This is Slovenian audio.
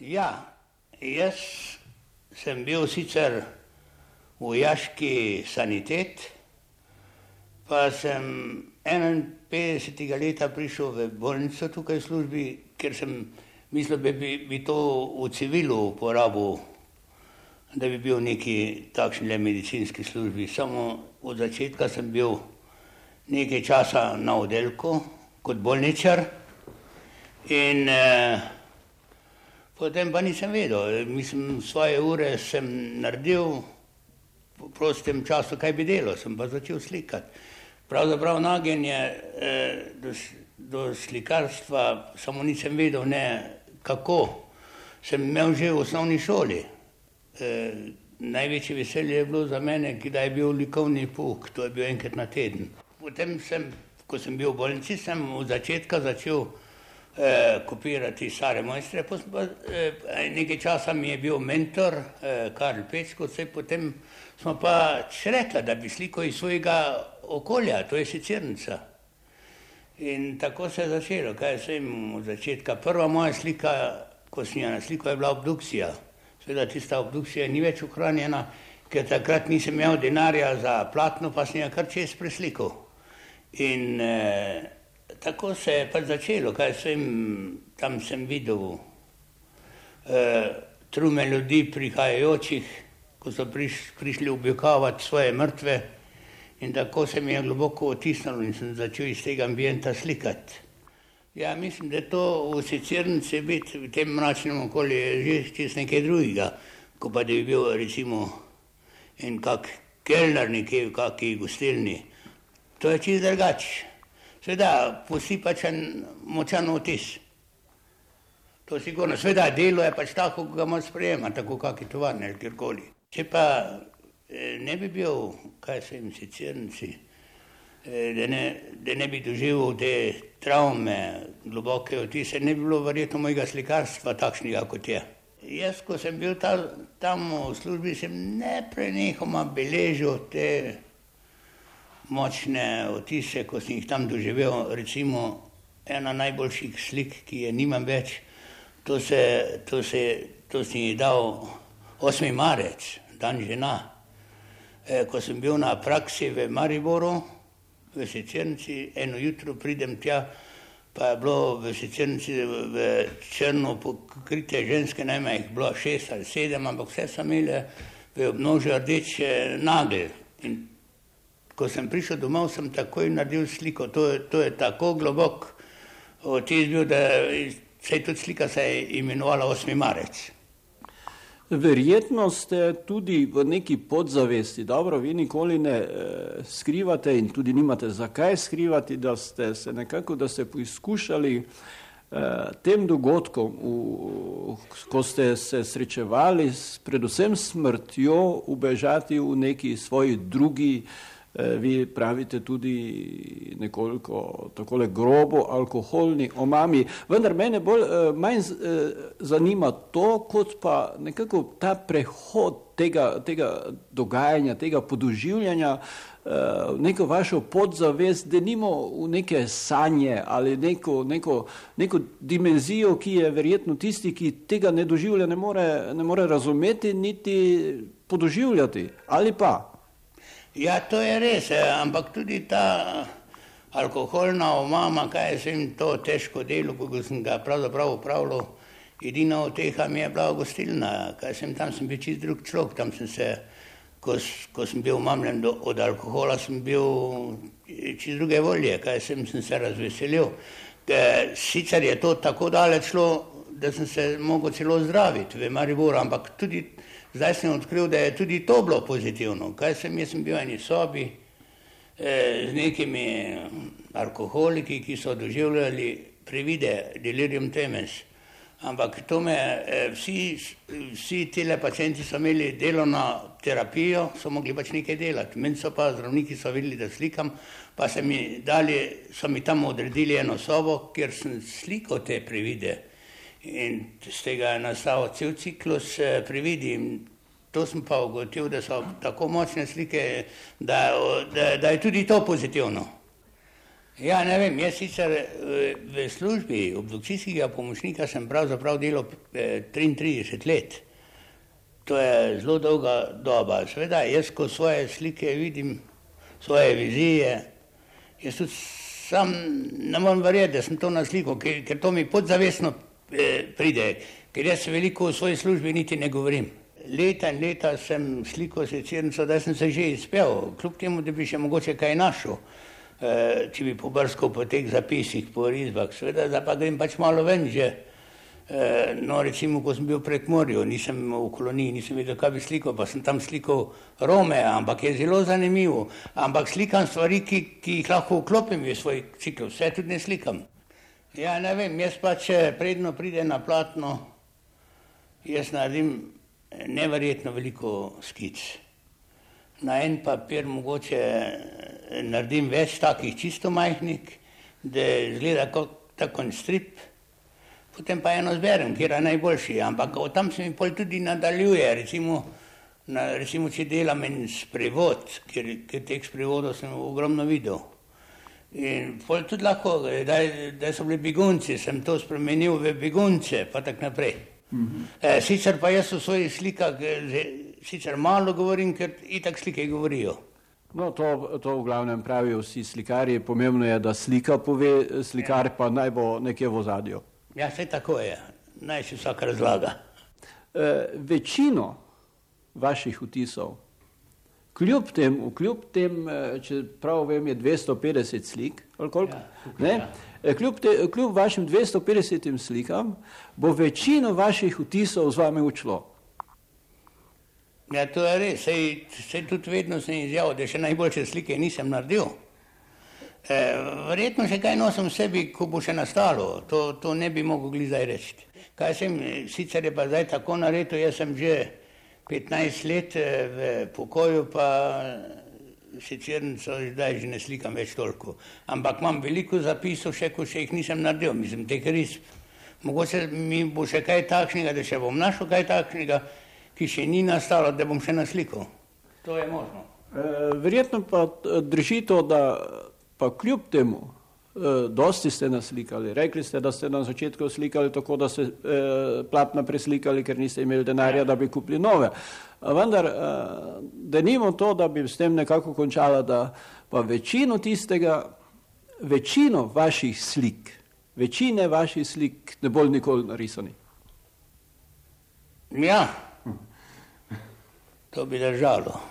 Ja, jaz sem bil sicer vojaški sanitet, pa sem 51. leta prišel v bolnico tukaj v službi, ker sem mislil, da bi, bi to v civilu uporabil, da bi bil neki takšni le medicinski službi. Samo od začetka sem bil nekaj časa na oddelku kot bolničar in eh, Potem pa nisem vedel, mislim, svoje ure sem naredil, v prostem času, kaj bi delal, sem pa začel slikati. Pravzaprav nagenje eh, do, do slikarstva, samo nisem vedel, ne, kako. Sem imel že v osnovni šoli. Eh, največje veselje je bilo za mene, da je bil likovni puk, to je bil enkrat na teden. Potem sem, ko sem bil v bolnici, sem v začetka začel eh, kopirati stare mojstre. Eh, nekaj časa mi je bil mentor eh, Karl Pečko, vse potem smo pa rekli, da bi sliko iz svojega okolja, to je sicernica. In tako se je začelo, kaj sem od začetka. Prva moja slika, ko sem jo naslikal, je bila obdukcija. Seveda tista obdukcija ni več ohranjena, ker takrat nisem imel denarja za platno, pa sem jo kar čez preslikal. In eh, tako se je pač začelo, kaj sem tam sem videl uh, trume ljudi prihajajočih, ko so priš, prišli objokavati svoje mrtve in tako se mi je globoko otisnilo in sem začel iz tega ambienta slikati. Ja, mislim, da to v sicernici biti v tem mračnem okolju je že čist nekaj drugega, ko pa da bi bil recimo en kak kelner nekje v kaki gostilni. To je čist drugače. Seveda, pusti pač en močan vtis. To sigurno. Seveda, delo je pač tako, ko ga moraš sprejemati, tako kak je tovarne ali kjerkoli. Če pa eh, ne bi bil, kaj se jim sicernici, eh, da ne, da ne bi doživel te travme, globoke vtise, ne bi bilo verjetno mojega slikarstva takšnega, kot je. Jaz, ko sem bil ta, tam v službi, sem ne prenehoma beležil te močne otise, ko sem jih tam doživel, recimo ena najboljših slik, ki je nimam več, to, se, to, se, to sem jih dal 8. marec, dan žena. E, ko sem bil na praksi v Mariboru, v Sicernici, eno jutro pridem tja, pa je bilo v Sicernici v črno pokrite ženske, najmanj jih bilo šest ali sedem, ampak vse so imele v obnožju rdeče nagle. In ko sem prišel domov, sem takoj naredil sliko. To, to je tako globok vtis bil, da se je tudi slika se je imenovala 8. marec. Verjetno ste tudi v neki podzavesti, dobro, vi nikoli ne eh, skrivate in tudi nimate zakaj skrivati, da ste se nekako, da ste poizkušali eh, tem dogodkom, v, ko ste se srečevali s predvsem smrtjo, ubežati v neki svoji drugi Eh, vi pravite tudi nekoliko takole grobo, alkoholni omami, vendar mene bolj eh, manj eh, zanima to, kot pa nekako ta prehod tega, tega dogajanja, tega podoživljanja, neko vašo podzavest, da nimo v neke sanje ali neko, neko, neko dimenzijo, ki je verjetno tisti, ki tega ne doživlja, ne more, ne more razumeti niti podoživljati, ali pa? Ja, to je res, eh, ampak tudi ta alkoholna omama, kaj se jim to težko delo, ko sem ga pravzaprav upravljal, edina od teh mi je bila gostilna, kaj sem tam, sem bil čist drug človek, tam sem se, ko, ko sem bil omamljen do, od alkohola, sem bil čist druge volje, kaj sem, sem se razveselil. Ke, sicer je to tako daleč šlo, da sem se mogel celo zdraviti v Mariboru, ampak tudi Zdaj sem odkril, da je tudi to bilo pozitivno. Kaj sem, jaz sem bil v eni sobi eh, z nekimi alkoholiki, ki so doživljali privide delirium temes. Ampak to me, eh, vsi, vsi tile pacijenti so imeli delovno terapijo, so mogli pač nekaj delati. Meni so pa zdravniki so videli, da slikam, pa so mi, dali, so mi tam odredili eno sobo, kjer sem slikal te privide. In z tega je nastal cel ciklus eh, prividi. To sem pa ugotovil, da so tako močne slike, da, da, da je tudi to pozitivno. Ja, ne vem, jaz sicer eh, v službi obdukcijskega pomočnika sem pravzaprav delal 33 eh, let. To je zelo dolga doba. Sveda, jaz ko svoje slike vidim, svoje vizije, jaz tudi sam ne morem verjeti, da sem to na sliko, ker, ker to mi podzavestno eh, pride, ker jaz veliko v svoji službi niti ne govorim. Leta in leta sem sliko secirnico, da sem se že izpel, kljub temu, da bi še mogoče kaj našel. Eh, če bi pobrskal po teh zapisih, po risbah, seveda, da pa grem pač malo ven že. Eh, no, recimo, ko sem bil prek morju, nisem v koloniji, nisem videl, kaj bi slikal, pa sem tam slikal Rome, ampak je zelo zanimivo. Ampak slikam stvari, ki, ki jih lahko vklopim v svoj cikl, vse tudi ne slikam. Ja, ne vem, jaz pač predno pride na platno, jaz naredim neverjetno veliko skic. Na en papir mogoče naredim več takih čisto majhnih, da izgleda kot tako en strip, potem pa eno zberem, kjer je najboljši, ampak tam se mi pol tudi nadaljuje, recimo, na, recimo če delam en sprevod, ker, ker teh sprevodov sem ogromno videl. In pol tudi lahko, da, da so bili begunci, sem to spremenil v begunce, pa tak naprej. -hmm. e, sicer pa jaz v svojih slikah, sicer malo govorim, ker itak slike govorijo. No, to, to v glavnem pravijo vsi slikarji. Pomembno je, da slika pove, slikar pa naj bo nekje v ozadju. Ja, vse tako je, naj si vsak razlaga. E, večino vaših vtisov, kljub temu, kljub tem, e, če prav vem, je 250 slik, ali koliko? Ja, tukaj, ja. E, kljub, te, kljub vašim 250 slikam, bo večino vaših vtisov z vami učlo. Ja, to je res, sej, sej tudi vedno sem izjavil, da še najboljše slike nisem naredil. E, verjetno še kaj nosim v sebi, ko bo še nastalo, to, to ne bi mogel zdaj reči. Kaj sem, sicer je pa zdaj tako naredil, jaz sem že 15 let e, v pokoju, pa sicer so zdaj že ne slikam več toliko. Ampak imam veliko zapisov, še ko še jih nisem naredil, mislim, teh res. Mogoče mi bo še kaj takšnega, da še bom našel kaj takšnega, ki še ni nastalo, da bom še naslikal. To je možno. E, verjetno pa drži to, da pa kljub temu, dosti ste naslikali. Rekli ste, da ste na začetku slikali tako, da ste e, platna preslikali, ker niste imeli denarja, da bi kupili nove. Vendar, e, da nimo to, da bi s tem nekako končala, da pa večino tistega, večino vaših slik, večine vaših slik ne bolj nikoli narisani. Ja, to bi držalo.